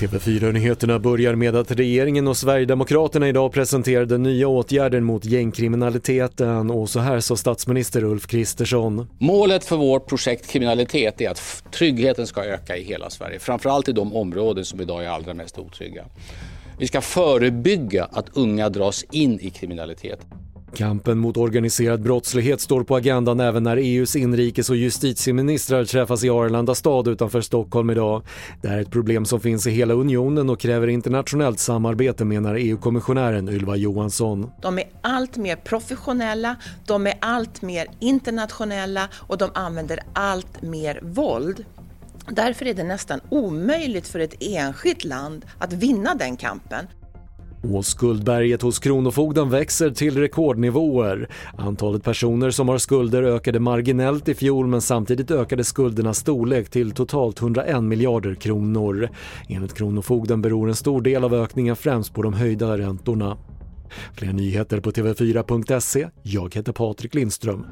TV4-nyheterna börjar med att regeringen och Sverigedemokraterna idag presenterade nya åtgärder mot gängkriminaliteten och så här sa statsminister Ulf Kristersson. Målet för vårt projekt Kriminalitet är att tryggheten ska öka i hela Sverige, framförallt i de områden som idag är allra mest otrygga. Vi ska förebygga att unga dras in i kriminalitet. Kampen mot organiserad brottslighet står på agendan även när EUs inrikes och justitieministrar träffas i Arlanda stad utanför Stockholm idag. Det här är ett problem som finns i hela unionen och kräver internationellt samarbete menar EU-kommissionären Ylva Johansson. De är allt mer professionella, de är allt mer internationella och de använder allt mer våld. Därför är det nästan omöjligt för ett enskilt land att vinna den kampen. Och skuldberget hos Kronofogden växer till rekordnivåer. Antalet personer som har skulder ökade marginellt i fjol men samtidigt ökade skuldernas storlek till totalt 101 miljarder kronor. Enligt Kronofogden beror en stor del av ökningen främst på de höjda räntorna. Fler nyheter på TV4.se. Jag heter Patrik Lindström.